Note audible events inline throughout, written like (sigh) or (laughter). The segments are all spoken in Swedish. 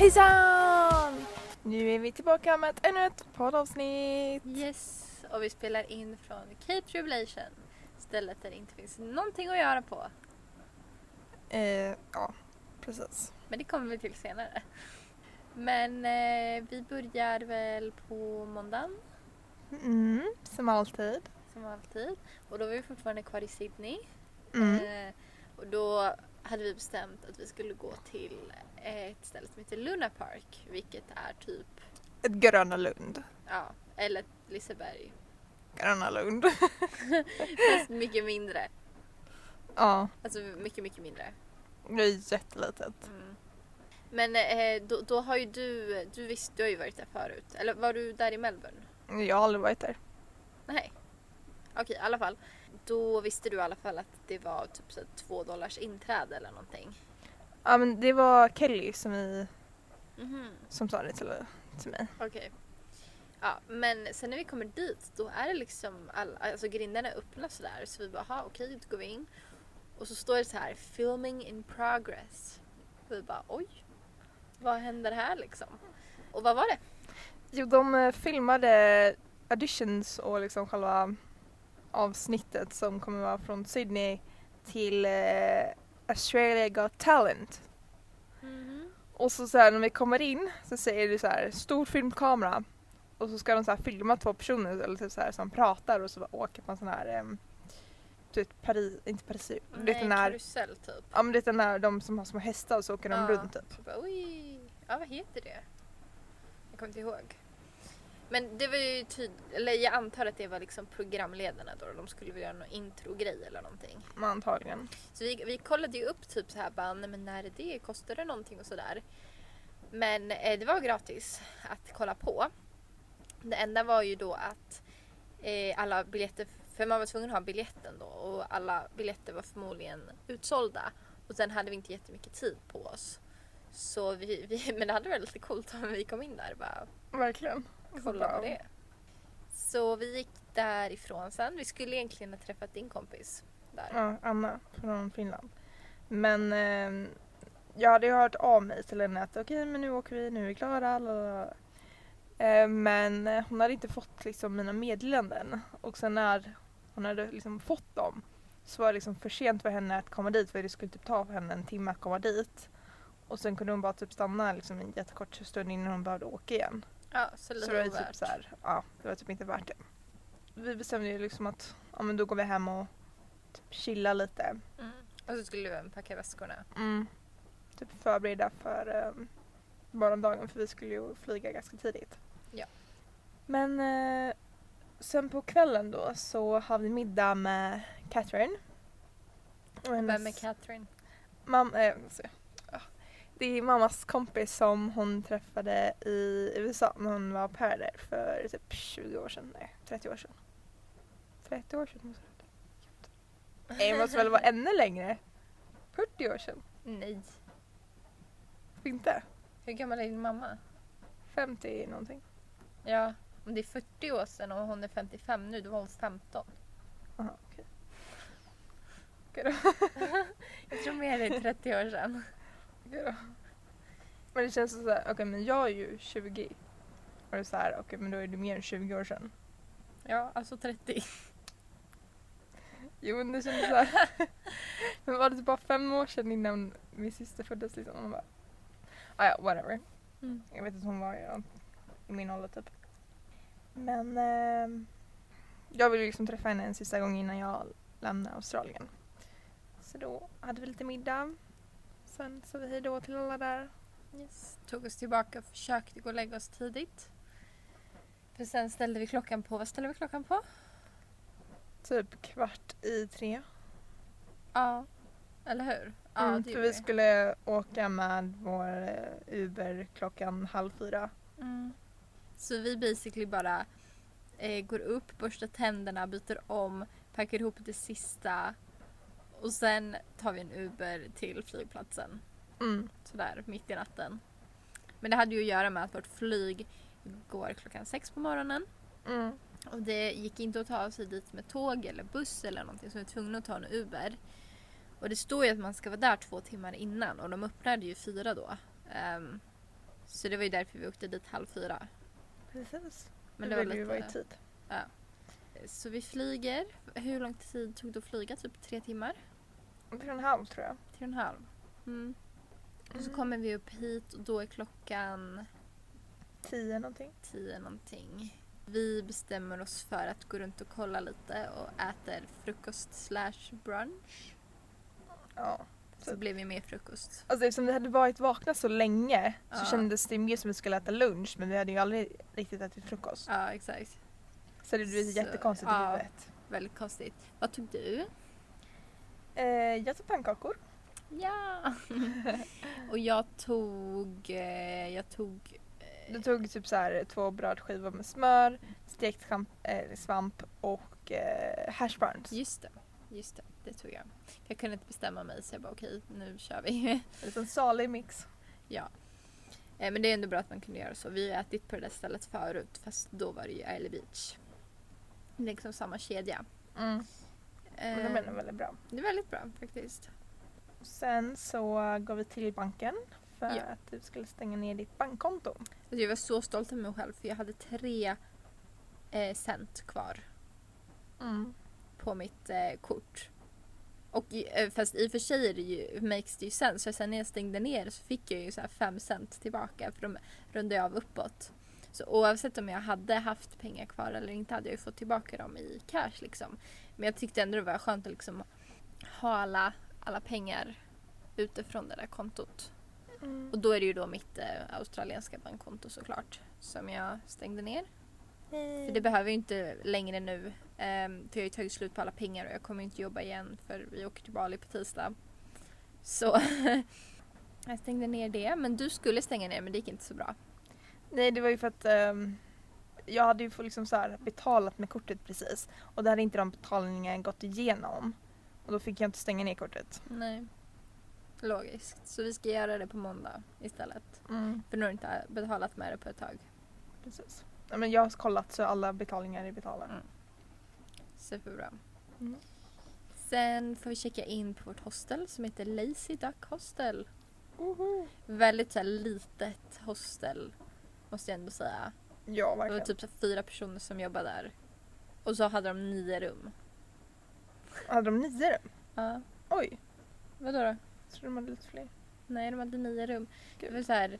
Hejsan! Nu är vi tillbaka med ett, ännu ett poddavsnitt. Yes, och vi spelar in från Cape Tribulation. Stället där det inte finns någonting att göra på. Eh, ja, precis. Men det kommer vi till senare. Men eh, vi börjar väl på måndagen Mm, som alltid. som alltid. Och då var vi fortfarande kvar i Sydney. Mm. Eh, och då hade vi bestämt att vi skulle gå till ett ställe som heter Luna Park. Vilket är typ, Ett Gröna Lund. ja, eller Liseberg. Gröna Lund. (laughs) Fast mycket mindre. ja, Alltså mycket, mycket mindre. det är jättelitet. Mm. Men eh, då, då har ju du, du visst, du har ju varit där förut. Eller var du där i Melbourne? Jag har aldrig varit där. Nej. Okej, i alla fall. Då visste du i alla fall att det var typ så två dollars inträde eller någonting. Ja men det var Kelly som, vi, Mhm. som sa det till, till mig. Okej. Ja, men sen när vi kommer dit då är det liksom, all, alltså grindarna är öppna sådär så vi bara, aha, okej, då går vi in. Och så står det så här, filming in progress. Och vi bara, oj, vad händer här liksom? Och vad var det? Jo, de eh, filmade auditions och liksom själva avsnittet som kommer vara från Sydney till eh, Australia Got Talent. Mhm. Och så, så här, när vi kommer in så säger det så här stor filmkamera och så ska de så här filma två personer eller typ så här, som pratar och så åker en sån här um, du vet Paris, inte Paris, du vet den här, karusell typ. ja men du vet den där de som har små hästar och så åker de Ja. runt typ. Så bara, oj, ja vad heter det? Jag kommer inte ihåg. Men det var ju tydligt, eller jag antar att det var liksom programledarna då. De skulle väl göra någon introgrej eller någonting. Men Antagligen. Så vi, vi kollade ju upp typ så här bara, nej men när är det? Kostar det någonting och sådär? Men eh, det var gratis att kolla på. Det enda var ju då att eh, alla biljetter, för man var tvungen att ha biljetten då och alla biljetter var förmodligen utsålda. Och sen hade vi inte jättemycket tid på oss. Så vi, vi (laughs) men det hade varit lite coolt om vi kom in där bara Verkligen. Kolla bara, på det. Så vi gick därifrån sen. Vi skulle egentligen ha träffat din kompis där. Ja, Anna från Finland. Men eh, jag hade ju hört av mig till henne att okej men nu åker vi, nu är vi klara. lalala. Eh, men eh, hon hade inte fått liksom mina meddelanden och sen när hon hade liksom fått dem så var det liksom för sent för henne att komma dit för det skulle typ ta för henne en timme att komma dit. Och sen kunde hon bara typ stanna liksom en jättekort stund innan hon behövde åka igen. Ja, så lite Så det var typ så här, ja det var typ inte värt det. Vi bestämde ju liksom att ja men då går vi hem och typ chilla lite. Mm. Och så skulle du även packa väskorna. Mm. Typ förbereda för um, morgondagen för vi skulle ju flyga ganska tidigt. Ja. Men eh, sen på kvällen då så har vi middag med Catherine. Vem är Catherine? mam- eh, vad säger jag? Ja. Det är mammas kompis som hon träffade i USA när hon var på där för typ 20 år sedan. Nej, 30 år sedan. 30 år sedan måste det. Nej, det måste väl vara ännu längre? 40 år sedan? Nej. Inte? Hur gammal är din mamma? 50 någonting. Ja, om det är 40 år sedan och hon är 55 nu, då var hon 15. Aha, okej. Okej (laughs) då. Jag tror mer det är 30 år sedan. Då. Men det känns så här, okej men jag är ju 20. Och det är så här, okej men då är det mer än 20 år sedan. Ja, alltså 30. Jo men det kändes så här. (laughs) men var det typ bara fem år sedan innan min syster föddes liksom? Och hon bara, ah, ja whatever. Mm. Jag vet att hon var ja, i min ålder typ. Men eh, jag ville liksom träffa henne en sista gång innan jag lämnar Australien. Så då hade vi lite middag. Sen sa vi hej då till alla där. Yes. Tog oss tillbaka och försökte gå och lägga oss tidigt. För sen ställde vi klockan på, vad ställde vi klockan på? Typ kvart i tre. Ja. Eller hur? Ja, mm, det för vi skulle åka med vår eh, Uber klockan halv fyra. Mm. Så vi basically bara eh, går upp, borstar tänderna, byter om, packar ihop det sista och sen tar vi en Uber till flygplatsen. Mm. Sådär mitt i natten. Men det hade ju att göra med att vårt flyg går klockan sex på morgonen. Mm. Och det gick inte att ta sig dit med tåg eller buss eller någonting så vi var tvungna att ta en Uber. Och det står ju att man ska vara där två timmar innan och de öppnade ju fyra då. Ehm, Så det var ju därför vi åkte dit halv fyra. Precis. Men det det var lite... vara i tid. Så vi flyger. Hur lång tid tog det att flyga? Typ tre timmar? Tre och en halv tror jag. Tre och en halv. Mm. Och så Mm. kommer vi upp hit och då är klockan Tio någonting. tio någonting. Vi bestämmer oss för att gå runt och kolla lite och äter frukost slash brunch. Ja. Så Så- blev vi med frukost. Alltså eftersom vi hade varit vakna så länge så Ja. kändes det mer som att vi skulle äta lunch men vi hade ju aldrig riktigt ätit frukost. Ja, exakt. Så det blev Så- jättekonstigt ja. i huvudet. Väldigt konstigt. Vad tog du? Eh, jag tog pannkakor. Ja! (laughs) och jag tog... Eh, jag tog... Eh, Du tog typ så här två brödskivor med smör, stekt svamp och eh, hash browns. just det. Just det, det tog jag. Jag kunde inte bestämma mig så jag bara okej, nu kör vi. En liten salig mix. ja. Men det är ändå bra att man kunde göra så. Vi har ätit på det där stället förut fast då var det ju Isle Beach. Liksom samma kedja. Mm. Men de är Eh, nog väldigt bra. det är väldigt bra faktiskt. Sen så går vi till banken för Ja. att du skulle stänga ner ditt bankkonto. Alltså jag var så stolt över mig själv för jag hade tre eh, cent kvar Mm. på mitt eh, kort. Och eh, fast i och för sig är det ju, makes det ju sense. För sen när jag stängde ner så fick jag ju så här fem cent tillbaka för de rundade jag av uppåt. Så oavsett om jag hade haft pengar kvar eller inte hade jag ju fått tillbaka dem i cash liksom. Men jag tyckte ändå det var skönt att liksom ha alla, alla pengar utifrån det där kontot. Mm. Och då är det ju då mitt eh, australienska bankkonto såklart som jag stängde ner. För det behöver jag inte längre nu. ehm, för jag har ju tagit slut på alla pengar och jag kommer inte jobba igen för vi åker till Bali på tisdag. Så (laughs) jag stängde ner det. Men du skulle stänga ner men det gick inte så bra. Nej det var ju för att ehm, jag hade ju fått liksom så här betalat med kortet precis och där hade inte de betalningen gått igenom. Och då fick jag inte stänga ner kortet. Nej. Logiskt. Så vi ska göra det på måndag istället. Mm. För nu har du inte betalat med det på ett tag. Precis. Ja, men jag har kollat så alla betalningar är betalade. Mm. Superbra. Mm. Sen får vi checka in på vårt hostel som heter Lazy Duck Hostel. Woho! Väldigt så litet hostel måste jag ändå säga. Ja Det var verkligen. typ så fyra personer som jobbade där. Och så hade de nio rum. Hade de nio rum? Ja. Oj, Vadå då? så de hade lite fler. Nej, de hade nio rum. Det Gud. var så här...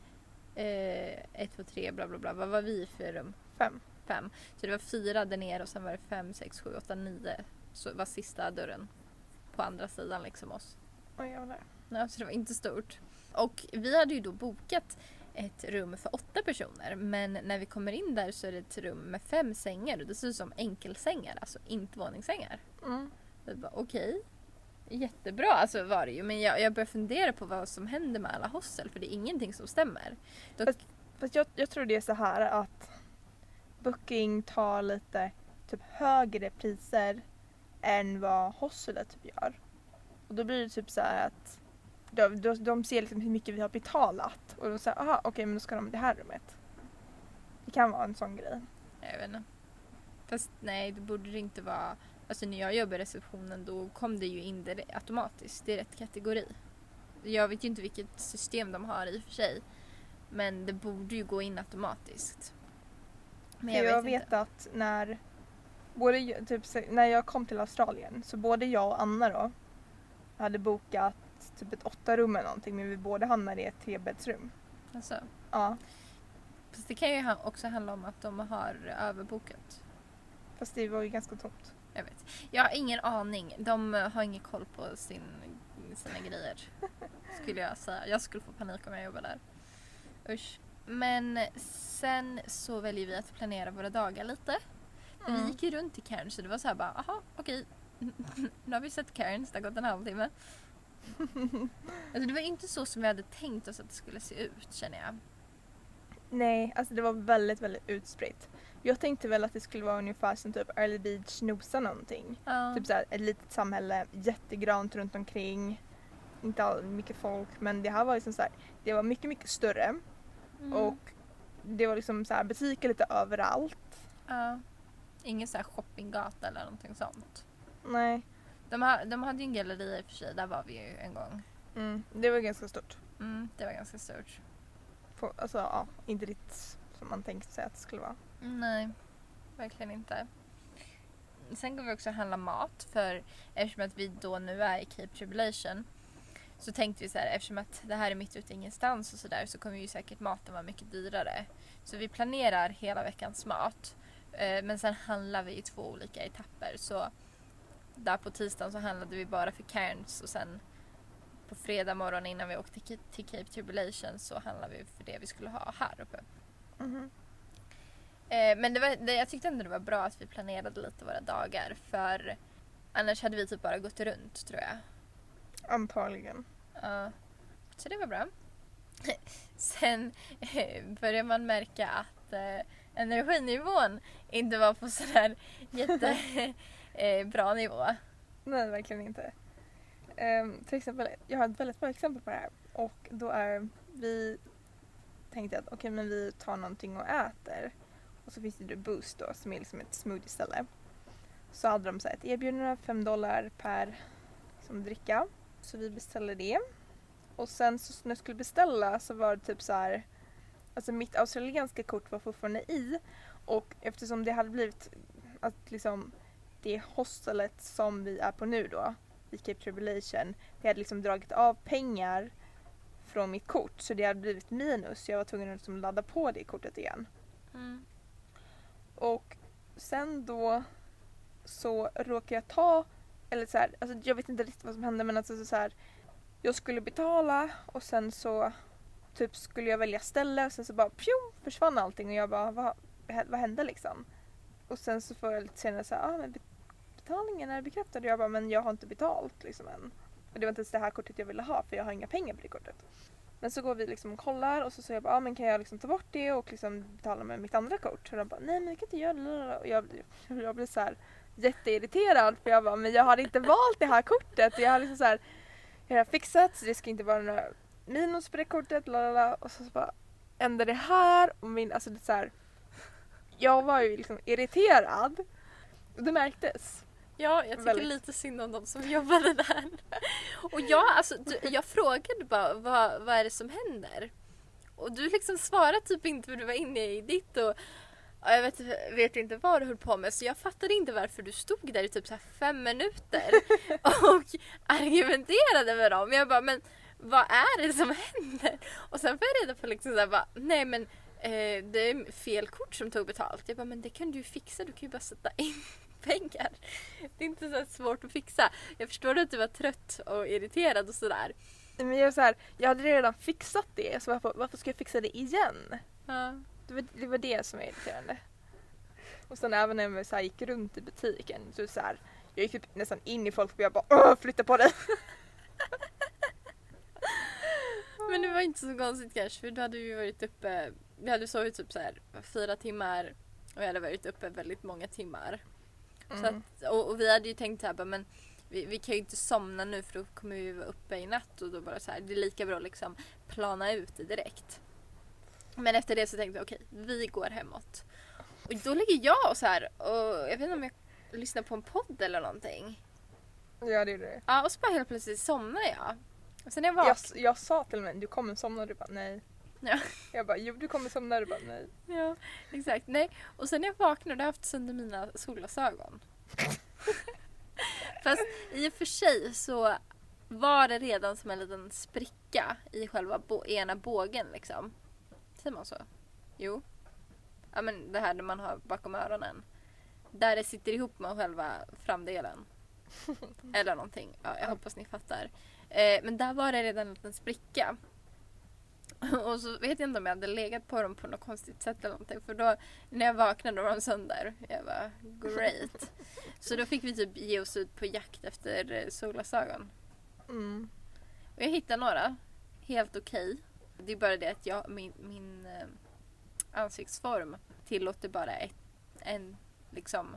Eh, ett, två, tre, bla bla bla. Vad var vi för rum? Fem. Fem. Så det var fyra där nere och sen var det fem, sex, sju, åtta, nio. Så var sista dörren på andra sidan liksom oss. Oj jävlar. Ja, så det var inte stort. Och vi hade ju då bokat ett rum för åtta personer men när vi kommer in där så är det ett rum med fem sängar och det ser ut som enkelsängar, alltså inte våningssängar. Mm. Okej, jättebra alltså var det ju men jag, jag börjar fundera på vad som händer med alla hostel för det är ingenting som stämmer. Dock, Fast- Fast jag, jag tror det är så här att Booking tar lite typ högre priser än vad hostelet typ gör. Och då blir det typ så här att de, de, de ser liksom hur mycket vi har betalat och då säger aha okej men då ska de i det här rummet. Det kan vara en sån grej. jag vet inte. Fast nej, det borde det inte vara. Alltså när jag jobbade i receptionen då kom det ju in det automatiskt. Det är rätt kategori. Jag vet ju inte vilket system de har i och för sig. Men det borde ju gå in automatiskt. Men jag, jag, vet, vet att när, både, typ, när jag kom till Australien så både jag och Anna då hade bokat typ ett åtta rum eller någonting men vi båda hamnade i ett trebäddsrum. Alltså, Ja, fast det kan ju också handla om att de har överbokat. fast det var ju ganska tomt. Jag vet. Jag har ingen aning. De har ingen koll på sin, sina grejer. (laughs) Skulle jag säga. Jag skulle få panik om jag jobbade där. Usch. Men sen så väljer vi att planera våra dagar lite. För Vi Mm. gick ju runt i Cairns så det var så här bara, aha okej. (laughs) nu har vi sett Cairns, det har gått en halvtimme. (laughs) alltså det var inte så som vi hade tänkt oss att det skulle se ut känner jag. Nej, alltså det var väldigt, väldigt utspritt. Jag tänkte väl att det skulle vara ungefär som typ Early Beach Nosa någonting. Ja. Typ såhär ett litet samhälle, jättegrant runt omkring. Inte all, mycket folk men det här var liksom såhär, det var mycket, mycket större Mm. och det var liksom såhär butiker lite överallt. Ja. Ingen så här shoppinggata eller någonting sånt. Nej, De, ha, de hade ju en galleria i och för sig, där var vi ju en gång. mm, det var ganska stort. Mm, det var ganska stort. på, alltså ja, inte riktigt som man tänkte sig att det skulle vara. Nej, verkligen inte. Sen går vi också handla mat för eftersom att vi då nu är i Cape Tribulation så tänkte vi så här eftersom att det här är mitt ute i ingenstans och sådär så kommer ju säkert maten vara mycket dyrare. Så vi planerar hela veckans mat eh, men sen handlar vi i två olika etapper. Så där på tisdagen så handlade vi bara för Cairns och sen på fredag morgon innan vi åkte till- Cape Tribulation så handlade vi för det vi skulle ha här uppe. Mhm. Eh, men det var, det, jag tyckte ändå det var bra att vi planerade lite våra dagar för annars hade vi typ bara gått runt tror jag. Antagligen. Ja. så det var bra. (laughs) Sen eh, börjar man märka att eh, energinivån inte var på sådär (laughs) jätte eh, bra nivå. Nej, verkligen inte. Um, till exempel, jag har ett väldigt bra exempel på det här. Och då är vi tänkte att okej men vi tar någonting och äter. Och så finns det ju Boost då som är liksom ett smoothie-ställe. Så hade de så här ett erbjudande, 5 dollar per som dricka. Så vi beställde det. Och sen så när jag skulle beställa så var det typ så här. Alltså mitt australienska kort var fortfarande i. Och eftersom det hade blivit att liksom det hostelet som vi är på nu då, i Cape Tribulation, det hade liksom dragit av pengar från mitt kort så det hade blivit minus. Jag var tvungen att liksom ladda på det kortet igen. Mm. Och sen då så råkade jag ta, eller så här, alltså jag vet inte riktigt vad som hände men alltså så här, jag skulle betala och sen så typ skulle jag välja ställe och sen så bara pju, försvann allting och jag bara vad, vad hände liksom? Och sen så får jag lite senare säga ah, men betalningen är bekräftad och jag bara men jag har inte betalt liksom än. Och det var inte ens det här kortet jag ville ha för jag har inga pengar på det kortet. Men så går vi liksom och kollar och så säger jag bara, ah, men kan jag liksom ta bort det och liksom betala med mitt andra kort? Och de bara, nej men vi kan inte göra det. Och jag, blir- (laughs) jag blir så här jätteirriterad för jag bara, men jag har inte valt det här kortet. Jag har liksom så här, jag har fixat så det ska inte vara några minus på det kortet. Lalala. Och så, så bara ändrar det här och min, alltså det är så här, jag var ju liksom irriterad. Och det märktes. Ja, jag tycker Väldigt. lite synd om de som jobbade där. (laughs) Och jag, alltså, du, jag frågade bara vad, vad är det som händer? Och du liksom svarade typ inte för du var inne i ditt och ja, jag vet, vet inte vad du höll på med så jag fattade inte varför du stod där i typ så fem minuter (laughs) och argumenterade med dem. Jag bara men vad är det som händer? Och sen får jag reda på liksom så här, bara, nej men eh, det är fel kort som tog betalt. Jag bara men det kan du fixa, du kan ju bara sätta in pengar. Det är inte så svårt att fixa. Jag förstår att du var trött och irriterad och sådär. Men jag, så här, jag hade redan fixat det så varför, varför ska jag fixa det igen? Ja. Det var det, var det som var irriterande. Och sen även när vi så här gick runt i butiken så, så här, jag gick typ nästan in i folk och jag bara Åh, flytta på dig! (laughs) Men det var inte så konstigt kanske för då hade vi varit uppe, vi hade sovit typ så här fyra timmar och jag hade varit uppe väldigt många timmar. Mm. att, och, och vi hade ju tänkt här bara, men vi, vi kan ju inte somna nu för då kommer vi vara uppe i natt och då bara så här, det är lika bra att liksom plana ut det direkt. Men efter det så tänkte jag okej, vi går hemåt. Och då ligger jag och så här och jag vet inte om jag lyssnar på en podd eller någonting. Ja det gjorde det. Ja och så bara helt plötsligt somnar jag. Och sen jag Jag, vaknade. jag sa till mig du kommer somna och du bara nej. Ja. (laughs) Jag bara jo du kommer somna du bara nej. Ja, exakt. Nej. Och sen när jag vaknade har jag haft sönder mina solglasögon. (laughs) Fast i och för sig så var det redan som en liten spricka i själva bo- ena bågen liksom. Säger man så? Jo. Ja men det här man har bakom öronen. Där det sitter ihop med själva framdelen. (laughs) Eller någonting. Ja, jag hoppas ni fattar. Eh, men där var det redan en liten spricka. (laughs) Och så vet jag inte om jag hade legat på dem på något konstigt sätt eller någonting. För då när jag vaknade var de sönder. Jag bara great. (laughs) Så då fick vi typ ge oss ut på jakt efter eh, solglasögon. Mm. Och jag hittade några. Helt okej. Det är bara det att jag, min, min eh, ansiktsform tillåter bara ett, en liksom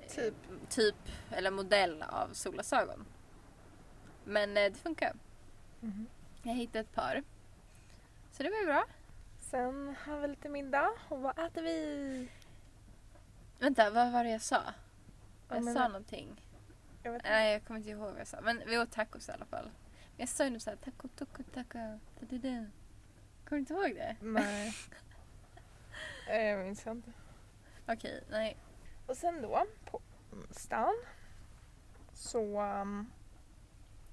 eh, Typ. typ eller modell av solglasögon. Men det funkar. Mhm. Jag hittade ett par. Så det var ju bra. Sen har vi lite middag och vad äter vi? Vänta, vad var det jag sa? Jag Ja, men- sa någonting. Jag vet inte. Nej, jag kommer inte ihåg vad jag sa. Men vi åt tacos i alla fall. Men jag sa ju nu såhär taco, taco, taco. da, da, da. Kommer du inte ihåg det? (laughs) Nej. Jag minns inte. Okej, nej. Och sen då på onsdagen så um,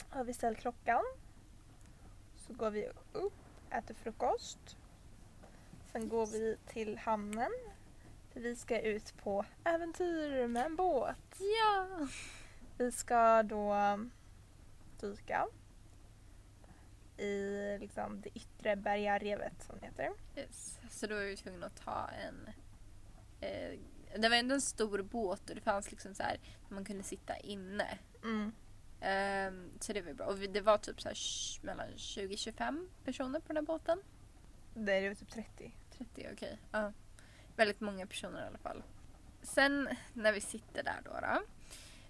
har vi ställt klockan. Så går vi upp, äter frukost. Sen går vi till hamnen. För vi ska ut på äventyr med en båt. Ja! Vi ska då dyka i liksom, det yttre bergarevet som det heter. Yes. Så då var vi tvungna att ta en... Eh, det var ändå en stor båt och det fanns liksom så här man kunde sitta inne. Mm. Ehm, så det var bra. Och vi, det var typ så här mellan 20-25 personer på den här båten. Det är typ 30. 30, okej. Ja. Väldigt många personer i alla fall. Sen när vi sitter där då, då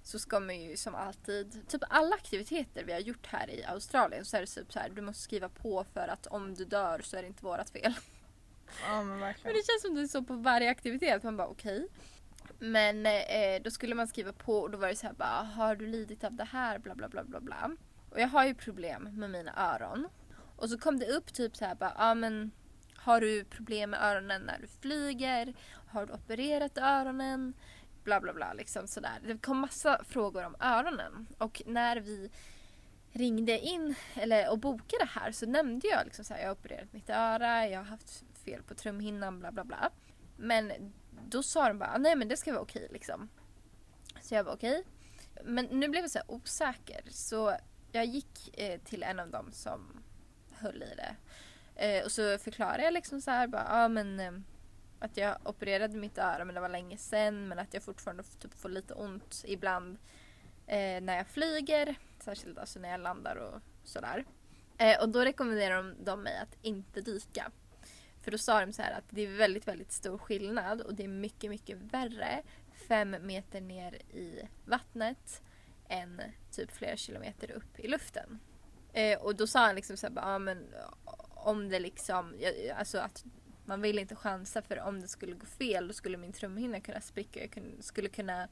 så ska man ju som alltid, typ alla aktiviteter vi har gjort här i Australien så är det typ så här, du måste skriva på för att om du dör så är det inte vårat fel. Ja men Men verkligen. det känns som det är så på varje aktivitet. Man bara okej. Men eh, då skulle man skriva på och då var det så här bara har du lidit av det här bla bla bla bla bla. Och jag har ju problem med mina öron. Och så kom det upp typ så här bara ja men har du problem med öronen när du flyger? Har du opererat öronen? Bla bla bla liksom sådär. Det kom massa frågor om öronen. Och när vi ringde in eller, och bokade här så nämnde jag liksom så här, jag har opererat mitt öra, jag har haft fel på trumhinnan bla bla bla. Men då sa de bara nej men det ska vara okej liksom. Så jag var okej. Men nu blev jag så här osäker så jag gick eh, till en av dem som höll i det. Eh, och så förklarade jag liksom så här bara ah, men eh, att jag opererade mitt öra men det var länge sedan men att jag fortfarande typ får lite ont ibland eh, när jag flyger. Särskilt alltså när jag landar och sådär. Eh, och då rekommenderar de, de mig att inte dyka. För då sa de så här att det är väldigt, väldigt stor skillnad och det är mycket, mycket värre fem meter ner i vattnet än typ flera kilometer upp i luften. Eh, och då sa han liksom så här, ja men eh, om det liksom, alltså att man vill inte chansa för om det skulle gå fel då skulle min trumhinna kunna spricka. Jag skulle kunna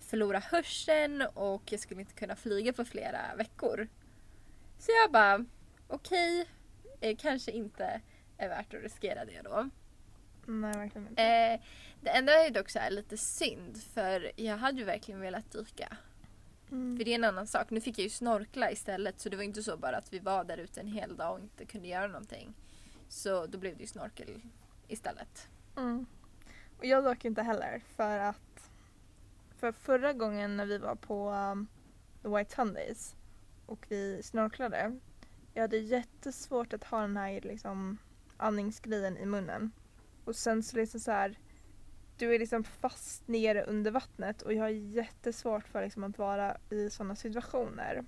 förlora hörseln och jag skulle inte kunna flyga på flera veckor. Så jag bara, okej, eh, kanske inte är värt att riskera det då. Nej verkligen inte. Eh, det enda är dock så lite synd för jag hade ju verkligen velat dyka. Mm. För det är en annan sak. Nu fick jag ju snorkla istället så det var inte så bara att vi var där ute en hel dag och inte kunde göra någonting. Så då blev det ju snorkel istället. Mm. Och jag dock inte heller för att för förra gången när vi var på um, The White Sundays och vi snorklade jag hade jättesvårt att ha den här liksom andningsgrejen i munnen. Och sen så liksom så här du är liksom fast nere under vattnet och jag har jättesvårt för liksom att vara i sådana situationer.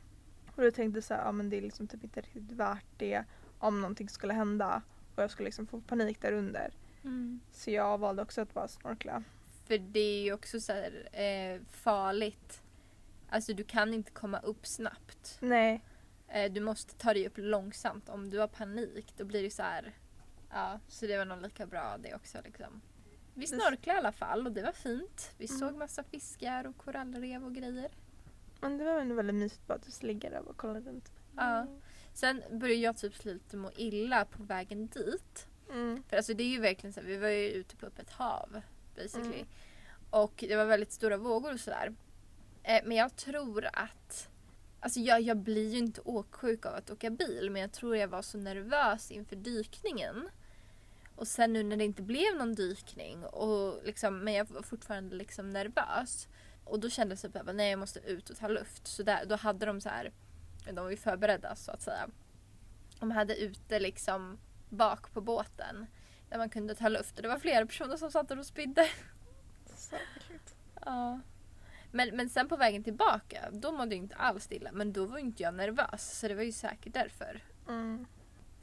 Och då tänkte jag så här, ja men det är liksom typ inte riktigt värt det om någonting skulle hända och jag skulle liksom få panik där under. Så jag valde också att bara snorkla. För det är ju också så här, eh, farligt. Alltså du kan inte komma upp snabbt. Nej. Eh, du måste ta dig upp långsamt. Om du har panik då blir det så här. Ja, så det var nog lika bra det också liksom. Vi snorklade i alla fall och det var fint. Vi Mm. såg massa fiskar och korallrev och grejer. Men det var ändå väldigt mysigt bara att ligga där och kolla runt. Ja. Sen började jag typ lite må illa på vägen dit. Mm. För alltså det är ju verkligen så här, vi var ju ute på öppet hav basically. Mm. Och det var väldigt stora vågor och sådär. Eh, men jag tror att Alltså jag, jag blir ju inte åksjuk av att åka bil men jag tror jag var så nervös inför dykningen. Och sen nu när det inte blev någon dykning och liksom, men jag var fortfarande liksom nervös. Och då kändes det typ att nej jag måste ut och ta luft. Så där, då hade de så här, de var ju förberedda så att säga. De hade ute liksom bak på båten där man kunde ta luft och det var flera personer som satt och spydde. Ja. Men, men sen på vägen tillbaka, då mådde jag inte alls illa. Men då var inte jag nervös, så det var ju säkert därför. Mm.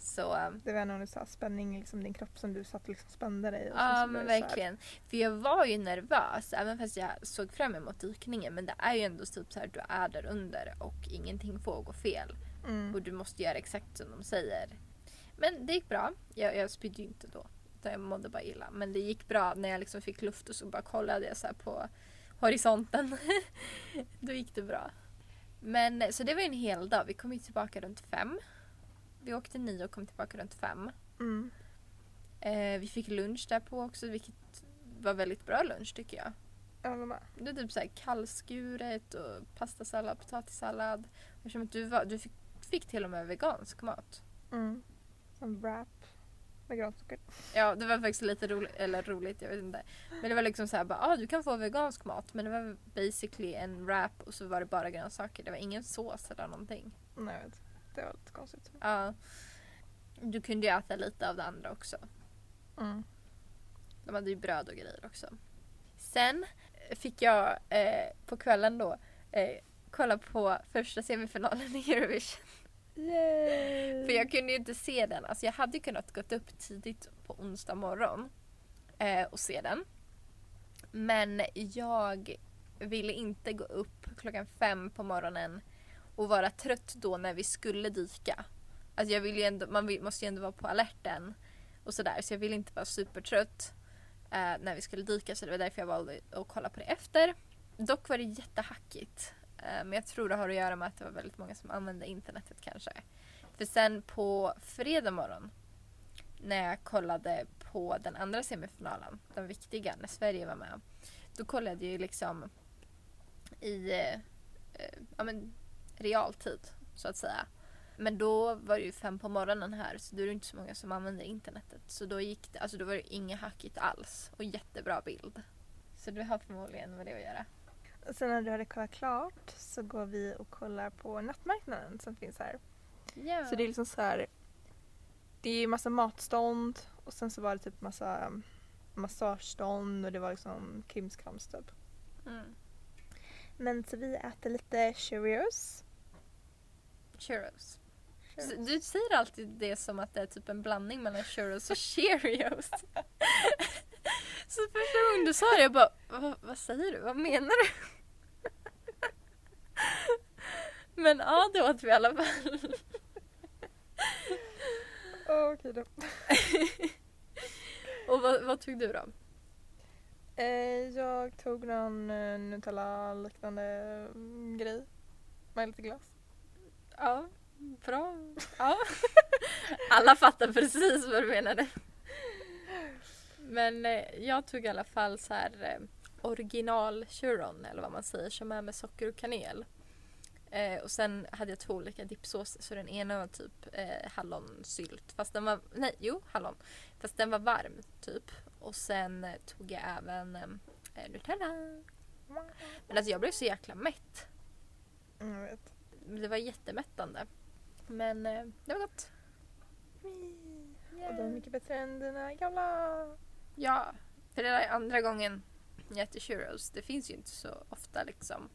Så äh, Det var så här spänning liksom din kropp som du satt och liksom spände dig i. och ja, men verkligen. För jag var ju nervös, även fast jag såg fram emot dykningen. Men det är ju ändå typ så här, du är där under och ingenting får gå fel. Mm. Och du måste göra exakt som de säger. Men det gick bra. Jag, jag spydde ju inte då. Utan jag mådde bara illa. Men det gick bra när jag liksom fick luft och så bara kollade jag så på horisonten. (laughs) då gick det bra. Men så det var en hel dag. Vi kom ju tillbaka runt fem. Vi åkte nio och kom tillbaka runt fem. Mm. Eh, vi fick lunch där på också vilket var väldigt bra lunch tycker jag. Jag håller med. Det är typ såhär kallskuret och pastasallad, potatissallad. Eftersom att du, var, du fick, fick till och med vegansk mat. Mm. Som wrap med grönsaker. Ja det var faktiskt lite roligt, eller roligt jag vet inte. Men det var liksom såhär bara, ah, du kan få vegansk mat men det var basically en wrap och så var det bara grönsaker. Det var ingen sås eller någonting. Nej jag vet. Det var lite konstigt. Ja. Du kunde ju äta lite av det andra också. Mm. De hade ju bröd och grejer också. Sen fick jag eh, på kvällen då eh, kolla på första semifinalen i Eurovision. Yay! För jag kunde ju inte se den. Alltså jag hade kunnat gått upp tidigt på onsdag morgon eh, och se den. Men jag ville inte gå upp klockan fem på morgonen och vara trött då när vi skulle dyka. Alltså jag vill ju ändå, man vill, måste ju ändå vara på alerten och sådär. Så jag ville inte vara supertrött eh, när vi skulle dyka så det var därför jag valde att kolla på det efter. Dock var det jättehackigt. Eh, men jag tror det har att göra med att det var väldigt många som använde internetet kanske. För sen på fredag morgon när jag kollade på den andra semifinalen, den viktiga, när Sverige var med. Då kollade jag ju liksom i eh, eh, ja, men, realtid så att säga. Men då var det ju fem på morgonen här så då är det inte så många som använder internetet. Så då gick det, alltså då var det inget hackigt alls och jättebra bild. Så det har förmodligen med det att göra. Och sen när du hade kollat klart så går vi och kollar på nattmarknaden som finns här. Ja. Så det är liksom så här. Det är massa matstånd och sen så var det typ massa massagestånd och det var liksom krimskrams typ. mm. Men så vi äter lite Cheerios. Churros. Så Du säger alltid det som att det är typ en blandning mellan churros och cheerios. (laughs) Så första gången du sa det jag bara, vad, vad säger du? Vad menar du? (laughs) Men ja, det åt vi i alla fall. (laughs) Okej då. Och vad, vad tog du då? Eh, jag tog någon eh, Nutella-liknande mm, grej med lite glass. Ja, bra. Ja. (laughs) Alla fattar precis vad du menade. Men eh, jag tog i alla fall så här eh, original churron eller vad man säger som är med socker och kanel. Eh, och sen hade jag två olika dippsåser så den ena var typ eh, hallonsylt fast den var, nej jo hallon. Fast den var varm typ. Och sen eh, tog jag även eh, Nutella. Men alltså jag blev så jäkla mätt. Mm, jag vet. Det var jättemättande. Men eh, det var gott. Och de är mycket bättre än dina gamla. Ja, för det är andra gången jag äter churros. Det finns ju inte så ofta liksom.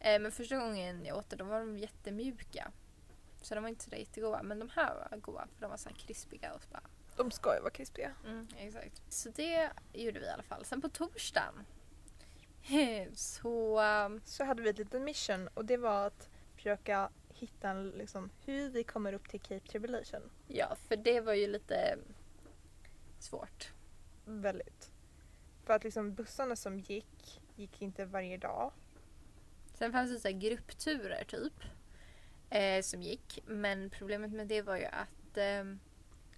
Eh, men första gången jag åt det, då var de jättemjuka. Så de var inte så där jättegoda. Men de här var goda för de var så här krispiga och så bara. De ska ju vara krispiga. Mm, exakt. Så det gjorde vi i alla fall. Sen på torsdagen. (laughs) Så... um, Så hade vi ett litet mission och det var att försöka hitta liksom, hur vi kommer upp till Cape Tribulation. Ja, för det var ju lite svårt. Väldigt. För att liksom bussarna som gick, gick inte varje dag. Sen fanns det så här gruppturer typ. Eh, som gick. Men problemet med det var ju att ehm,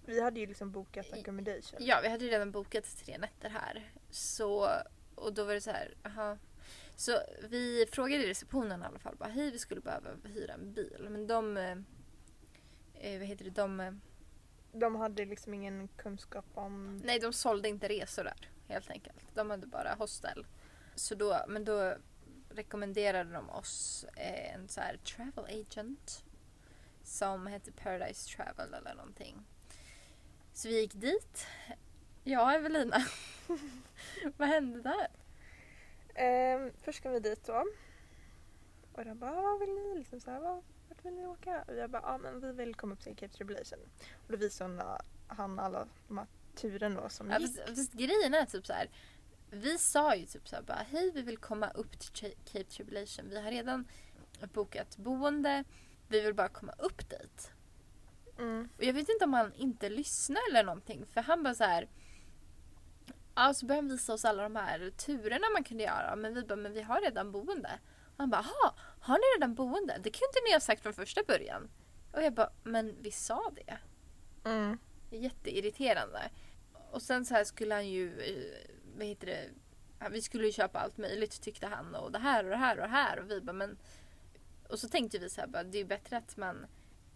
Vi hade ju liksom bokat accommodation. Ja, vi hade ju redan bokat tre nätter här. Så, och då var det så här, aha. Så vi frågade i receptionen i alla fall, bara, hej vi skulle behöva hyra en bil. Men de, eh, eh, vad heter det, de, eh, De hade liksom ingen kunskap om... nej de sålde inte resor där helt enkelt. De hade bara hostel. Så då, men då rekommenderade de oss eh, en så här travel agent som hette Paradise Travel eller någonting. Så vi gick dit. Ja, Evelina. (laughs) Vad hände där? Ehm, först kom vi dit då. Och de bara, "Ah, vad vill ni? Liksom så här, "Vad- vart vill ni åka? Och jag bara, ja men vi vill komma upp till Cape Tribulation. Och då visade hon, han alla de här turen då som Ja, gick. fast, fast grejen är typ så här. Vi sa ju typ så här bara hej vi vill komma upp till Cape Tribulation. Vi har redan bokat boende. Vi vill bara komma upp dit. Mm. Och jag vet inte om han inte lyssnar eller någonting. För han bara så här. Ja så började han visa oss alla de här turerna man kunde göra. Men vi bara, men vi har redan boende. Och han bara, har ni redan boende? Det kunde ni ha sagt från första början. Och jag bara, men vi sa det. Mm. Jätteirriterande. Och sen så här skulle han ju, eh, vad heter det, vi skulle ju köpa allt möjligt tyckte han och det här och det här och det här och vi bara men och så tänkte vi så här bara, det är bättre att man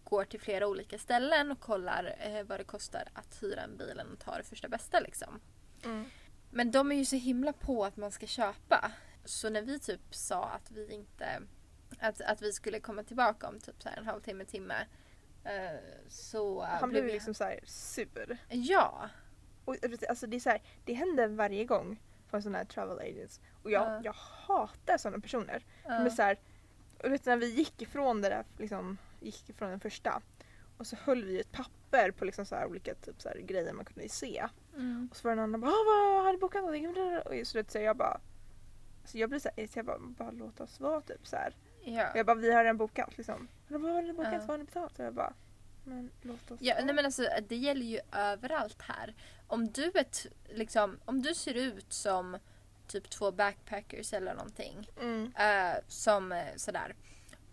går till flera olika ställen och kollar eh, vad det kostar att hyra en bil än att ta det första bästa liksom. Mm. Men de är ju så himla på att man ska köpa. Så när vi typ sa att vi inte att, att vi skulle komma tillbaka om typ så en halvtimme, timme. eh, så eh, Han blev ju liksom så här sur. Ja. Och alltså det är så här, det händer varje gång från sådana här travel agents. Och jag, Ja. jag hatar sådana personer. De är Ja. så här, och vet när vi gick ifrån det där, liksom, gick ifrån den första. Och så höll vi ett papper på liksom så här olika typ så grejer man kunde se. Mm. Och så var det en annan bara "Ah, vad har du bokat någonting? Och så, så jag bara så jag blir så här, jag bara, bara låt oss vara typ så här. Ja. Jag bara vi har redan bokat liksom. Och de bara, vad har ni bokat? Ja. Vad har ni betalt? Och jag bara men låt oss Ja, vara. nej men alltså det gäller ju överallt här. Om du, är liksom, om du ser ut som typ två backpackers eller någonting. Mm. eh, som eh, sådär.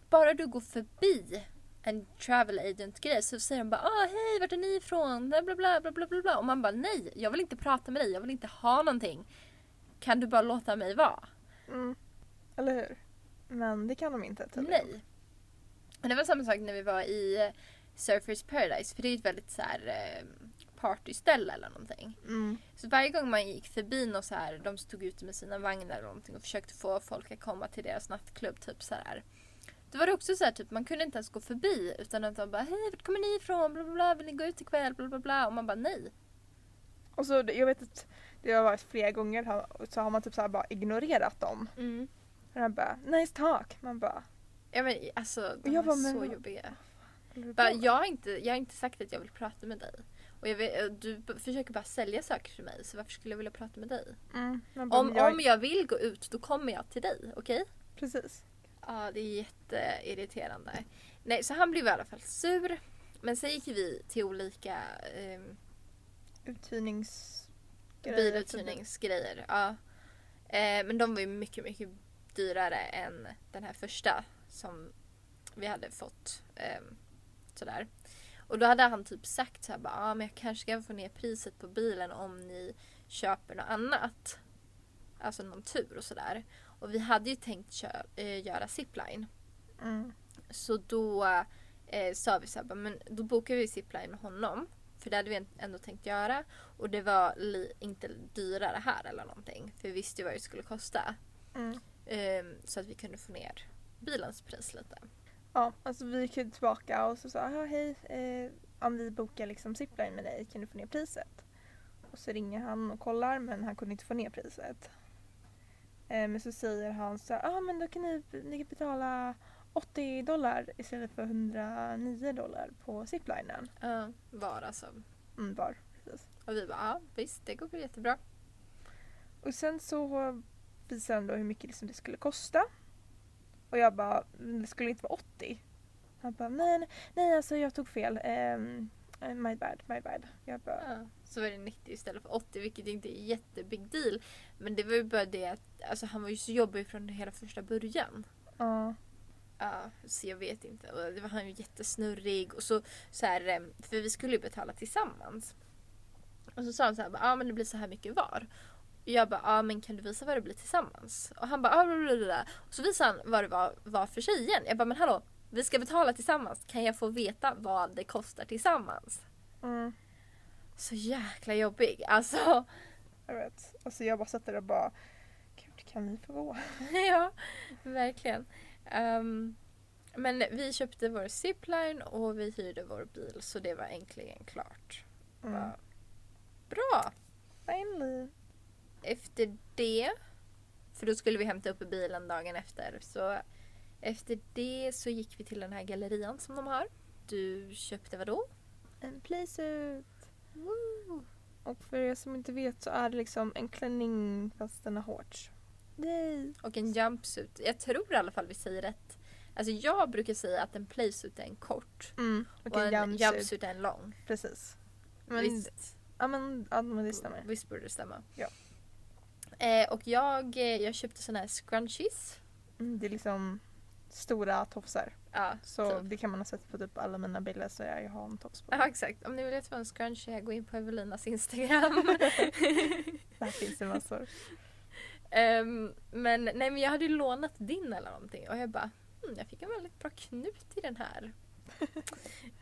Bara du går förbi en travel agent grej så säger de bara ah, hej vart är ni ifrån? Bla bla bla bla bla bla. Och man bara nej jag vill inte prata med dig, jag vill inte ha någonting. Kan du bara låta mig vara? Mm. Eller hur? Men det kan de inte tydligen. Nej. Och det var samma sak när vi var i eh, Surfers Paradise för det är ett väldigt så här eh, partyställe eller någonting. Mm. Så varje gång man gick förbi någon så här, de stod ute med sina vagnar eller någonting och försökte få folk att komma till deras nattklubb typ så här. Då var det också så här typ man kunde inte ens gå förbi utan att de bara hej vart kommer ni ifrån? Bla, bla, bla, vill ni gå ut ikväll? Bla, bla, bla. Och man bara nej. Och så jag vet att det har varit flera gånger så har man typ så bara ignorerat dem. Och de bara nice talk. Man bara Ja men alltså de Jag är bara, så jobbiga. Bara, jag, har inte, jag har inte sagt att jag vill prata med dig. Och jag vet, du försöker bara sälja saker till mig så varför skulle jag vilja prata med dig? Mm. Bara, Om jag, om jag vill gå ut då kommer jag till dig, okej? Precis. Ja, det är jätteirriterande. Nej, så han blev i alla fall sur. Men sen gick vi till olika eh, Uthyrnings... biluthyrningsgrejer. Ja. Eh, men de var ju mycket, mycket dyrare än den här första som vi hade fått. Eh, sådär. Och då hade han typ sagt så här, bara, ah, men jag kanske kan få ner priset på bilen om ni köper något annat. Alltså någon tur och sådär. Och vi hade ju tänkt kö- eh, göra zipline. Mm. Så då eh, sa vi så här, men då bokade vi zipline med honom. För det hade vi ändå tänkt göra. Och det var li- inte dyrare här eller någonting. För vi visste ju vad det skulle kosta. Mm. Ehm, så att vi kunde få ner bilens pris lite. Ja, alltså vi gick tillbaka och så sa ah, hej, eh, om vi bokar liksom zipline med dig kan du få ner priset? Och så ringer han och kollar men han kunde inte få ner priset. Eh, men så säger han så här, ah, men då kan ni, ni kan betala 80 dollar istället för 109 dollar på ziplinen. Ja, var alltså. Mm, var, precis. Och vi bara, ja visst det går väl jättebra. Och sen så visade han då hur mycket liksom det skulle kosta. Och jag bara, "Mm, det skulle inte vara 80. Han bara, nej, nej, nej alltså jag tog fel. Um, my bad, my bad. Jag bara, Ja, så var det 90 istället för 80 vilket inte är jättebig deal. Men det var ju bara det att alltså, han var ju så jobbig från hela första början. ja. Ja, så jag vet inte. Och det var han ju jättesnurrig och så, så här, eh, för vi skulle ju betala tillsammans. Och så sa han så här, ja ah, men det blir så här mycket var. Och jag bara, ja ah, men kan du visa vad det blir tillsammans? Och han bara, ah, blablabla. Och så visade han vad det var, var för sig igen. Jag bara, men hallå, vi ska betala tillsammans. Kan jag få veta vad det kostar tillsammans? Mm, Så jäkla jobbig. Alltså, jag vet. Alltså jag bara satt där och bara, gud kan vi få gå? (laughs) ja, verkligen. Ehm, men vi köpte vår zipline och vi hyrde vår bil så det var äntligen klart. Mm. Bara, Bra! Finally. Efter det, för då skulle vi hämta upp bilen dagen efter, så efter det så gick vi till den här gallerian som de har. Du köpte vad då? En playsuit. Och för er som inte vet så är det liksom en klänning fast den har shorts. Yay! Och en jumpsuit. Jag tror i alla fall vi säger rätt. Alltså jag brukar säga att en playsuit är en kort Mm. Och, och en jumpsuit. jumpsuit är en lång. Precis. Men, Visst? ja, men, ja men det stämmer. Visst borde det stämma. Ja. Eh, och jag, eh, jag köpte såna här scrunchies. Mm, det är liksom stora tofsar. Ja, Så typ. det kan man ha sett på typ alla mina bilder så jag har en tops på. Ja exakt, om ni vill veta vad en scrunchie är, gå in på Evelinas Instagram. (laughs) Där finns det massor. Ehm, men nej men jag hade ju lånat din eller någonting och jag bara hmm, jag fick en väldigt bra knut i den här.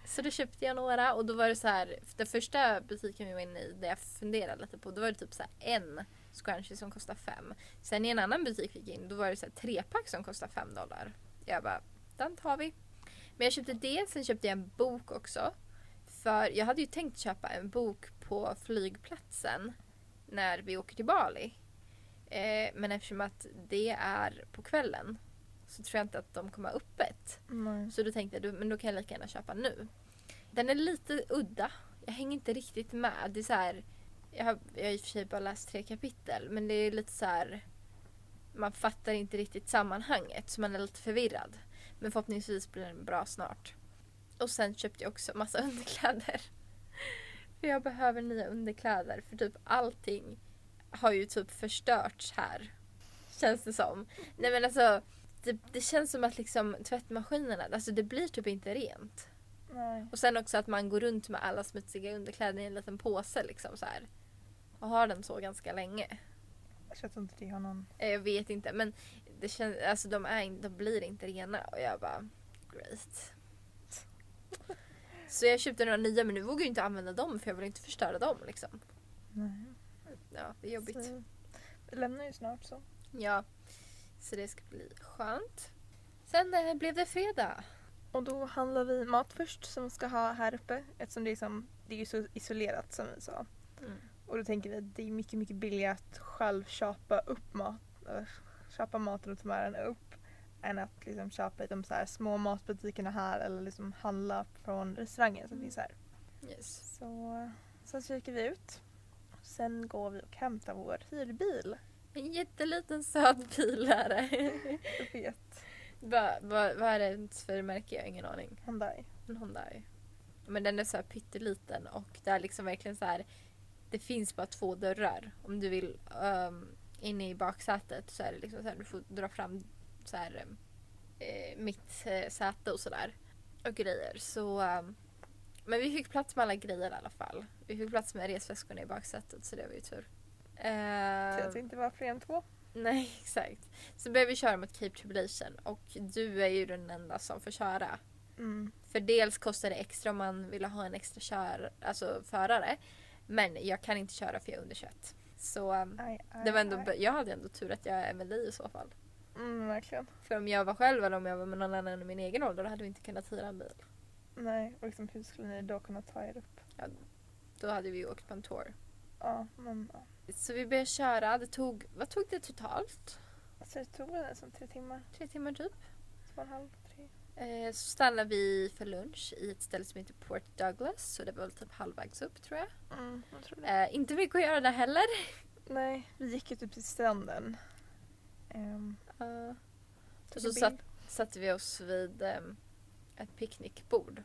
så då köpte jag några och då var det så här, den första butiken vi var inne i där jag funderade lite på då var det typ så en scrunchie som kostar fem. Sen i en annan butik vi gick in då var det så här trepack som kostar fem dollar. Jag bara, den tar vi. Men jag köpte det, sen köpte jag en bok också. För jag hade ju tänkt köpa en bok på flygplatsen när vi åker till Bali. Eh, men eftersom att det är på kvällen så tror jag inte att de kommer ha öppet. Nej. Så då tänkte jag, men då kan jag lika gärna köpa nu. Den är lite udda. Jag hänger inte riktigt med. Det är så här, jag, har, jag har i och för sig bara läst tre kapitel men det är lite så här. Man fattar inte riktigt sammanhanget så man är lite förvirrad. Men förhoppningsvis blir den bra snart. Och sen köpte jag också massa (laughs) underkläder. För jag behöver nya underkläder för typ allting har ju typ förstörts här. Känns det som. Nej men alltså det, det känns som att liksom tvättmaskinerna, alltså det blir typ inte rent. Nej. Och sen också att man går runt med alla smutsiga underkläder i en liten påse liksom så här. Och har den så ganska länge. Jag tror inte det har någon... Eh, Jag vet inte men det känns, alltså de, är, de blir inte rena och jag bara great. (laughs) Så jag köpte några nya men nu vågar jag inte använda dem för jag vill inte förstöra dem liksom. Nej. Ja, det är jobbigt. Så, vi lämnar ju snart så. Ja, så det ska bli skönt. Sen eh, blev det fredag. Och då handlar vi mat först som vi ska ha här uppe eftersom det är, som, det är ju så isolerat som vi sa. Mm. Och då tänker vi att det är mycket, mycket billigare att själv köpa upp mat, köpa maten och ta med den upp än att liksom köpa i de så här små matbutikerna här eller liksom handla från restaurangen som Mm. finns här. Yes. Så sen kikar vi ut. Sen går vi och hämtar vår hyrbil. En jätteliten söt bil är det. Jag vet. Va, va, vad är det för märke? Jag har ingen aning. Hyundai. En Hyundai. Men den är så här pytteliten och det är liksom verkligen så här. Det finns bara två dörrar. Om du vill um, inne i baksätet så är det liksom så här. Du får dra fram så här eh, mitt eh, säte och sådär. Och grejer. Så um, men vi fick plats med alla grejer i alla fall. Vi fick plats med resväskorna i baksätet så det var ju tur. Så Eh, att det inte var fler än två. Nej, (laughs) exakt. Så började vi köra mot Cape Tribulation och du är ju den enda som får köra. Mm. För dels kostar det extra om man vill ha en extra kör, alltså förare. Men jag kan inte köra för jag är under 21. Så um, Aj, aj, det var ändå, aj. jag hade ändå tur att jag är dig i så fall. Mm, verkligen. För om jag var själv eller om jag var med någon annan i min egen ålder då hade vi inte kunnat hyra en bil. Nej, och liksom hur skulle ni då kunna ta er upp? Då hade vi ju åkt på en tour. Ja, men ja. Så vi började köra. Det tog, vad tog det totalt? Alltså det tog väl nästan tre timmar, Tre timmar typ. två och en halv. Eh, så stannade vi för lunch i ett ställe som heter Port Douglas. Så det var väl typ halvvägs upp tror jag. Mm, jag tror. Eh, inte mycket att göra där heller. Nej, vi gick ju typ till stranden. Um, Uh, Och så satt- satte vi oss vid ehm, ett picknickbord.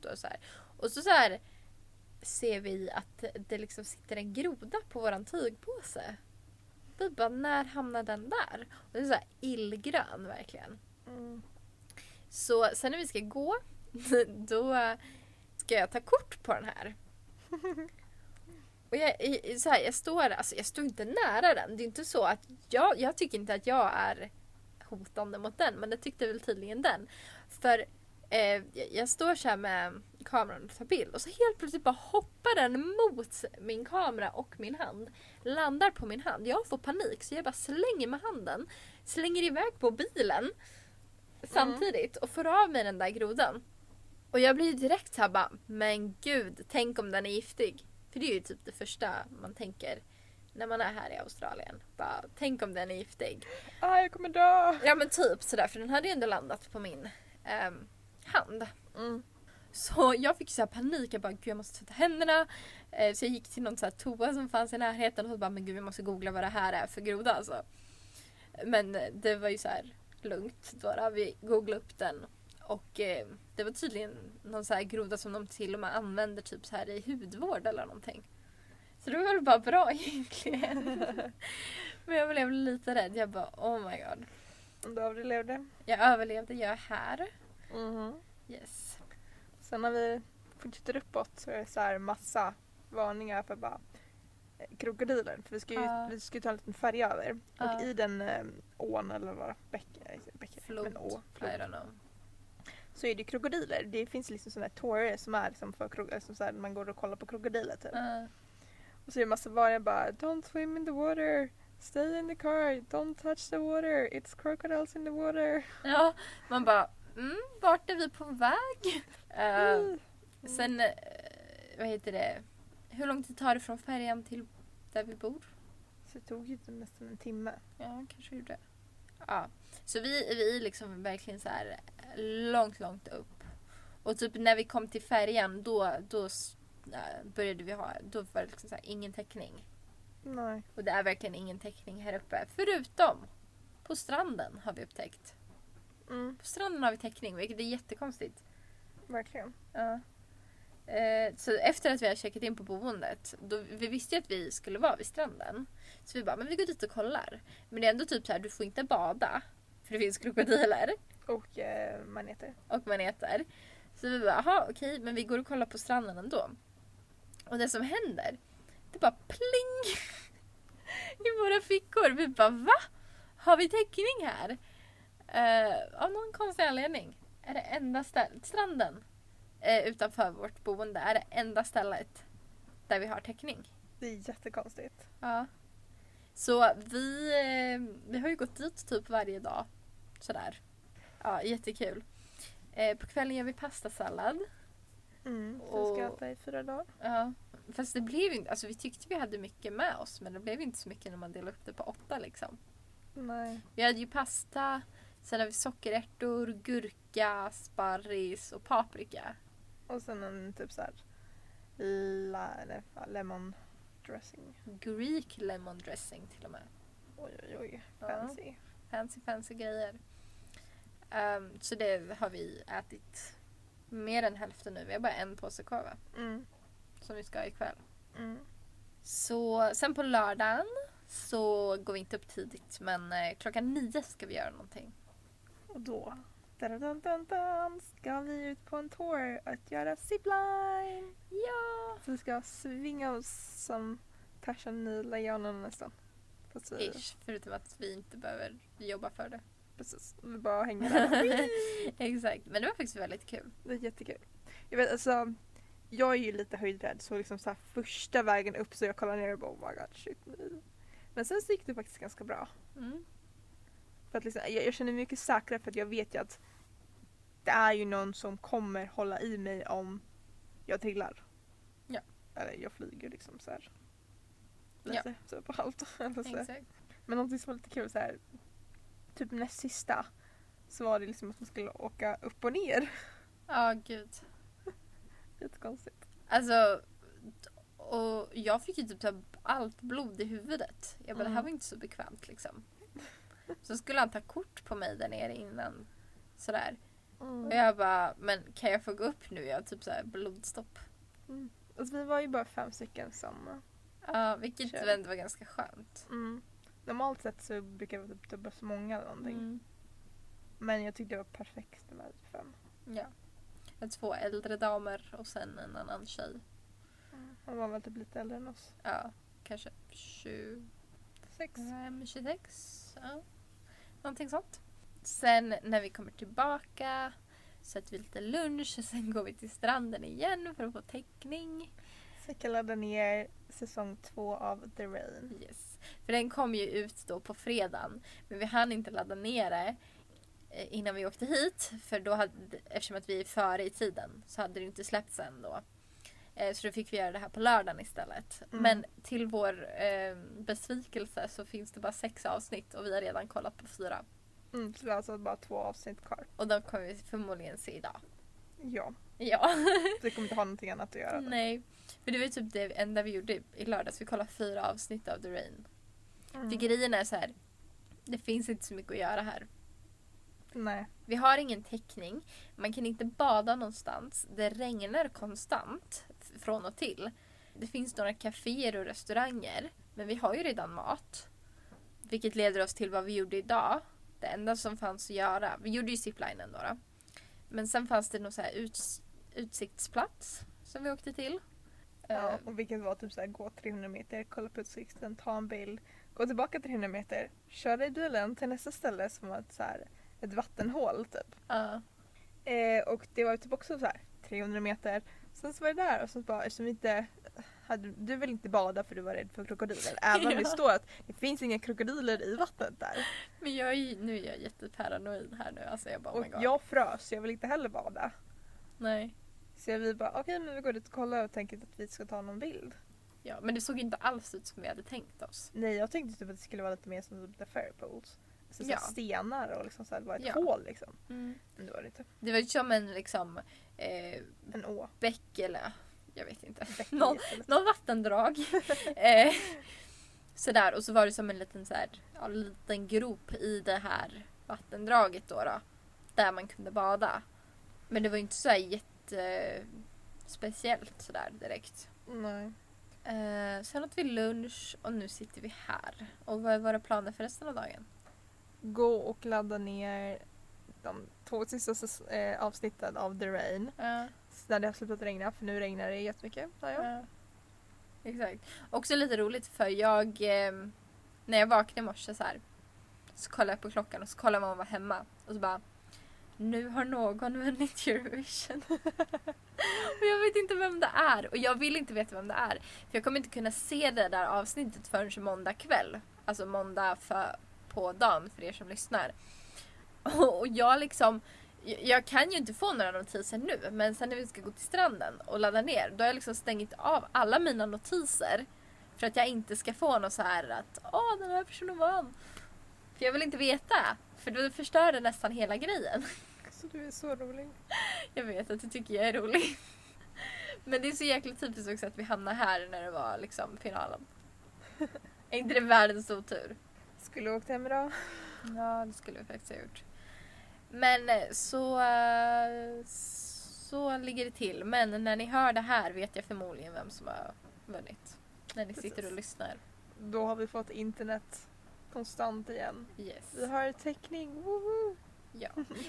Då så här. Och så, så här ser vi att det liksom sitter en groda på våran tygpåse. Vi bara, när hamnar den där? Och den är så här illgrön verkligen. Mm. Så sen när vi ska gå, (laughs) då ska jag ta kort på den här. Och jag, så här, jag står, alltså jag står inte nära den. Det är inte så att jag, jag tycker inte att jag är hotande mot den, men det tyckte väl tydligen den. För eh, jag, jag står så här med kameran och tar bild och så helt plötsligt bara hoppar den mot min kamera och min hand. Landar på min hand. Jag får panik så jag bara slänger med handen. Slänger iväg på bilen samtidigt och får av mig den där grodan. Och jag blir ju direkt så här bara, men gud, tänk om den är giftig. För det är ju typ det första man tänker när man är här i Australien. Bara, tänk om den är giftig. Ah, jag kommer dö! Ja men typ sådär, för den hade ju ändå landat på min ehm, hand. Mm. Så jag fick så här panik, jag bara gud jag måste tvätta händerna. Eh, så jag gick till någon så här toa som fanns i närheten och så bara men gud vi måste googla vad det här är för groda alltså. Men eh, det var ju så här lugnt bara, vi googlade upp den. Och eh, det var tydligen någon så här groda som de till och med använder typ så här i hudvård eller någonting. Så det var väl bara bra (laughs) egentligen. (laughs) Men jag blev lite rädd, jag bara oh my god. Du överlevde. Jag överlevde, jag är här. Mhm. Yes. Sen när vi fortsätter uppåt så är det så här massa varningar för bara krokodiler. För vi ska ju, Ja. vi ska ju ta en liten färja över. Ja. Och i den eh, ån eller vad bäck, eh, bäck, Flod. men å, I flod, don't know. så är det krokodiler. Det finns liksom sådana här tourer som är liksom för krok- som så här, man går och kollar på krokodiler typ. Uh, Och så är det massa varningar bara Don't swim in the water, stay in the car, don't touch the water, it's crocodiles in the water. ja, man bara mm, vart är vi på väg? (laughs) Eh, Mm. sen, vad heter det? Hur lång tid tar det från färjan till där vi bor? Så det tog ju typ nästan en timme. Ja, kanske gjorde det. Ja. Så vi, vi är liksom verkligen så här långt, långt upp. Och typ när vi kom till färjan då, då började vi ha, då var det liksom så här, ingen täckning. Nej. Och det är verkligen ingen täckning här uppe. Förutom på stranden har vi upptäckt. Mm, På stranden har vi täckning vilket är jättekonstigt. verkligen. Ja. Eh, så efter att vi har checkat in på boendet, då, vi visste ju att vi skulle vara vid stranden. Så vi bara, men vi går dit och kollar. Men det är ändå typ så här, du får inte bada. För det finns krokodiler Och eh, maneter. och maneter. Så vi bara, jaha okej, men vi går och kollar på stranden ändå. Och det som händer, det bara pling! (laughs) I våra fickor. Vi bara, va? Har vi täckning här? Eh, av någon konstig anledning är det enda stället, stranden eh, utanför vårt boende är det enda stället där vi har täckning. Det är jättekonstigt. Ja. Så vi, eh, vi har ju gått dit typ varje dag. Sådär. Ja, jättekul. Eh, på kvällen gör vi pastasallad. Mm, så Och- ska äta i fyra dagar. Ja. Fast det blev inte, alltså vi tyckte vi hade mycket med oss men det blev inte så mycket när man delade upp det på åtta liksom. Nej. Vi hade ju pasta, sen har vi sockerärtor, gurka, sparris och paprika. Och sen en typ såhär la, lemon dressing. Greek lemon dressing till och med. Oj oj oj, Ja. fancy. Fancy fancy grejer. Ehm, så det har vi ätit mer än hälften nu. Vi har bara en påse kvar va? Mm. Som vi ska ha ikväll. Mm. Så sen på lördagen så går vi inte upp tidigt men eh, klockan nio ska vi göra någonting. Och då ska vi ut på en tour att göra zipline. Ja! Så vi ska svinga oss som Tarzan i Lejonen nästan. Fast vi, Ish, förutom att vi inte behöver jobba för det. precis, vi bara hänger där. (laughs) Exakt, men det var faktiskt väldigt kul. Det är jättekul. Jag vet alltså, jag är ju lite höjdrädd så liksom så första vägen upp så jag kollar ner och bara oh my god shit. Men sen så gick det faktiskt ganska bra. Mm. För att liksom, jag, jag känner mig mycket säkrare för att jag vet ju att det är ju någon som kommer hålla i mig om jag trillar. Ja. Eller jag flyger liksom så här. Ja. Lite så på halvt. (laughs) Exakt. Men någonting som var lite kul så här. Typ näst sista så var det liksom att man skulle åka upp och ner. Ja, gud. (laughs) Lite konstigt. Alltså, och jag fick ju typ allt blod i huvudet. Jag bara, det här Mm. var inte så bekvämt liksom. Så skulle han ta kort på mig där nere innan. Sådär. Och jag bara, men kan jag få gå upp nu? Jag har typ så här blodstopp. Alltså, vi var ju bara fem stycken som... Ja, vilket Kör. ändå var ganska skönt. Mm. Normalt sett så brukar det vara typ dubbelt så många eller någonting. Mm. Men jag tyckte det var perfekt med fem. Ja. Två äldre damer och sen en annan tjej. Han var väl typ lite äldre än oss. Ja, kanske 25, Sex. 26. Ja. Någonting sånt. Sen när vi kommer tillbaka så äter vi lite lunch och (laughs) sen går vi till stranden igen för att få täckning. Så jag kan ladda ner säsong två av The Rain. Yes. För den kom ju ut då på fredagen. Men vi hann inte ladda ner det eh, innan vi åkte hit. För då hade, eftersom att vi är före i tiden så hade det inte släppts än då. Eh, Så då fick vi göra det här på lördagen istället. Mm. Men till vår eh, besvikelse så finns det bara sex avsnitt och vi har redan kollat på fyra. Mm, så vi har alltså bara två avsnitt kvar. Och de kommer vi förmodligen se idag. Ja, Ja. vi kommer inte ha någonting annat att göra. då. Nej. För det var ju typ det enda vi gjorde i lördags. Vi kollade fyra avsnitt av The Rain. Mm. För grejen är så här. Det finns inte så mycket att göra här. Nej. Vi har ingen täckning. Man kan inte bada någonstans. Det regnar konstant från och till. Det finns några kaféer och restauranger. Men vi har ju redan mat. Vilket leder oss till vad vi gjorde idag. Det enda som fanns att göra. Vi gjorde ju ziplinen då. då. Men sen fanns det någon så här uts- utsiktsplats som vi åkte till. Ja, Eh, och vilket var typ såhär gå 300 meter, kolla på utsikten, ta en bild, gå tillbaka 300 meter, köra i bilen till nästa ställe som var ett, så här, ett vattenhål typ. ja. Eh, och det var typ också så här 300 meter. Sen så var det där och så bara eftersom vi inte hade, du vill inte bada för du var rädd för krokodiler. (laughs) Även om det Ja. står att det finns inga krokodiler i vattnet där. Men jag är, nu är jag jätteparanoid här nu. Alltså jag bara oh och god. jag frös jag vill inte heller bada. Nej. Så vi bara okej men vi går dit och kollar och tänker att vi ska ta någon bild. Ja, men det såg inte alls ut som vi hade tänkt oss. Nej jag tänkte typ att det skulle vara lite mer som typ The Fair Pools. Så, så Ja. stenar och liksom så här, det var ett Ja. hål liksom. Men det var det inte. Det var ju som en liksom eh, En å. bäck eller jag vet inte. (laughs) Någon, någon vattendrag. (laughs) eh, sådär och så var det som en liten, så här, ja, liten grop i det här vattendraget då, då. Där man kunde bada. Men det var ju inte så här jätte speciellt sådär direkt. Nej. Eh, sen åt vi lunch och nu sitter vi här. Och vad är våra planer för resten av dagen? Gå och ladda ner de två sista eh, avsnitten av The Rain. Ja. När det har slutat regna för nu regnar det jättemycket. Ja, ja. Exakt. Också lite roligt för jag eh, när jag vaknade i morse så här så kollade jag på klockan och så kollade man var hemma och så bara nu har någon (laughs) vunnit Eurovision. (laughs) och jag vet inte vem det är och jag vill inte veta vem det är. För jag kommer inte kunna se det där avsnittet förrän måndag kväll. Alltså måndag för, på dagen för er som lyssnar. (laughs) Och jag liksom jag- kan ju inte få några notiser nu men sen när vi ska gå till stranden och ladda ner då har jag liksom stängt av alla mina notiser. För att jag inte ska få något så här att åh den här personen vann. För jag vill inte veta. För då förstör det nästan hela grejen. (laughs) Så du är så rolig. Jag vet att du tycker jag är rolig. Men det är så jäkla typiskt också att vi hamnar här när det var liksom finalen. Är inte det världens otur? Skulle åkt hem idag. Ja, det skulle vi faktiskt ha gjort. Men eh, så, eh, så ligger det till. Men när ni hör det här vet jag förmodligen vem som har vunnit. När ni sitter och Precis. lyssnar. Då har vi fått internet konstant igen. Yes. Vi har täckning. Woho! Ja.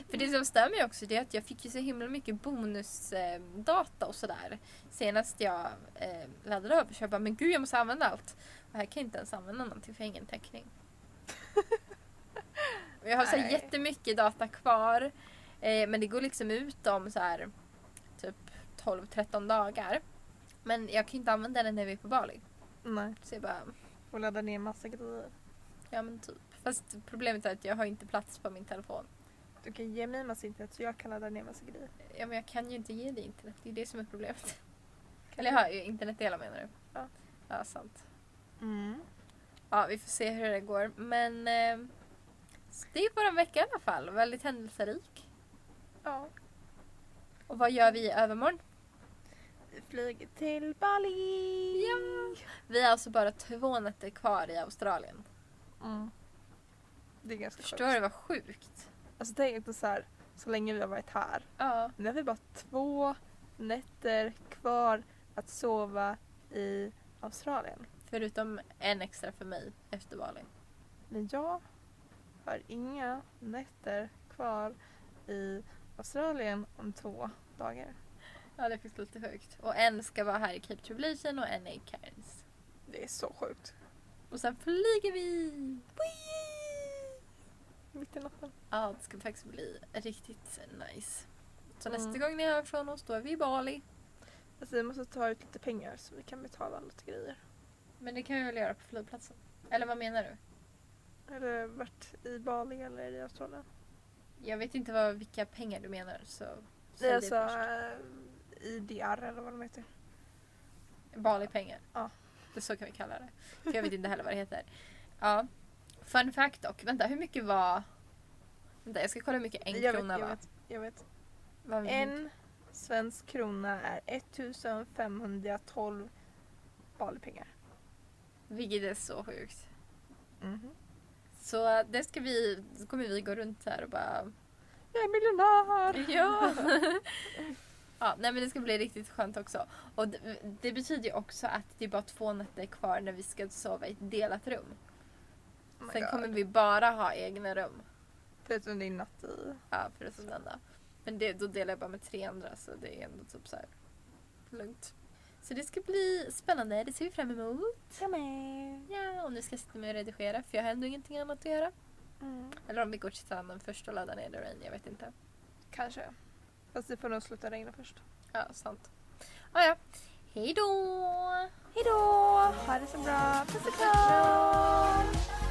För det som stör mig också det är att jag fick ju så himla mycket bonusdata och sådär. Senast jag eh, laddade över så jag bara, men gud jag måste använda allt. Och här kan jag inte ens använda någonting för jag har ingen täckning. (laughs) Jag har så här jättemycket data kvar. Eh, men det går liksom ut om så här typ 12-13 dagar. Men jag kan inte använda den när vi är på Bali. Nej. Så jag bara, Och ladda ner massa grejer. ja men typ. Fast problemet är att jag har inte plats på min telefon. Du kan ge mig massa internet så jag kan ladda ner massa grejer. Ja men jag kan ju inte ge dig internet, det är det som är problemet. Eller jag internetdelar menar du? Ja. Ja, sant. Mm. Ja, vi får se hur det går. Men eh, det är bara en vecka i alla fall. Väldigt händelserik. Ja. Och vad gör vi i övermorgon? Vi flyger till Bali! Ja. Vi har alltså bara två nätter kvar i Australien. Mm. Det är ganska Förstår sjukt. du vad sjukt? Alltså tänk dig så här, så länge vi har varit här. Ja. Nu har vi bara två nätter kvar att sova i Australien. Förutom en extra för mig efter Bali. Men jag har inga nätter kvar i Australien om två dagar. Ja, det faktiskt lite sjukt. Och en ska vara här i Cape Tribulation och en är i Cairns. Det är så sjukt. Och sen flyger vi! Mitt i natten. Ja, det ska faktiskt bli riktigt nice. Så Mm. nästa gång ni hör från oss då är vi i Bali. Alltså vi måste ta ut lite pengar så vi kan betala lite grejer. Men det kan vi väl göra på flygplatsen? Eller vad menar du? Eller vart i Bali eller i Australien. Jag vet inte vad, vilka pengar du menar så det alltså först. äh, IDR eller vad de heter. Bali-pengar. Ja. Det så kan vi kalla det. För jag vet inte heller vad det heter. Ja. Fun fact dock. Vänta, hur mycket var... Vänta, jag ska kolla hur mycket en jag krona vet, jag var. vet, jag vet. Vad- En svensk krona är 1512 Balipengar. Vilket är så sjukt. Mhm. Så det ska vi... Så kommer vi gå runt här och bara... Jag är miljonär! Ja! (laughs) ja, nej men det ska bli riktigt skönt också. Och det, det betyder ju också att det är bara två nätter kvar när vi ska sova i ett delat rum. Oh Sen God. kommer vi bara ha egna rum. Förutom din natt i... Ja, förutom den då. Men det, då delar jag bara med tre andra så det är ändå typ så här lugnt. Så det ska bli spännande, det ser vi fram emot. Jag med. Ja, och nu ska jag sitta med och redigera för jag har ändå ingenting annat att göra. Mm. Eller om vi går till stranden först och laddar ner The Rain, jag vet inte. Kanske. Fast det får nog sluta regna först. Ja, sant. Ah, ja. Hej då! Hejdå! Ha det så bra. Puss och kram!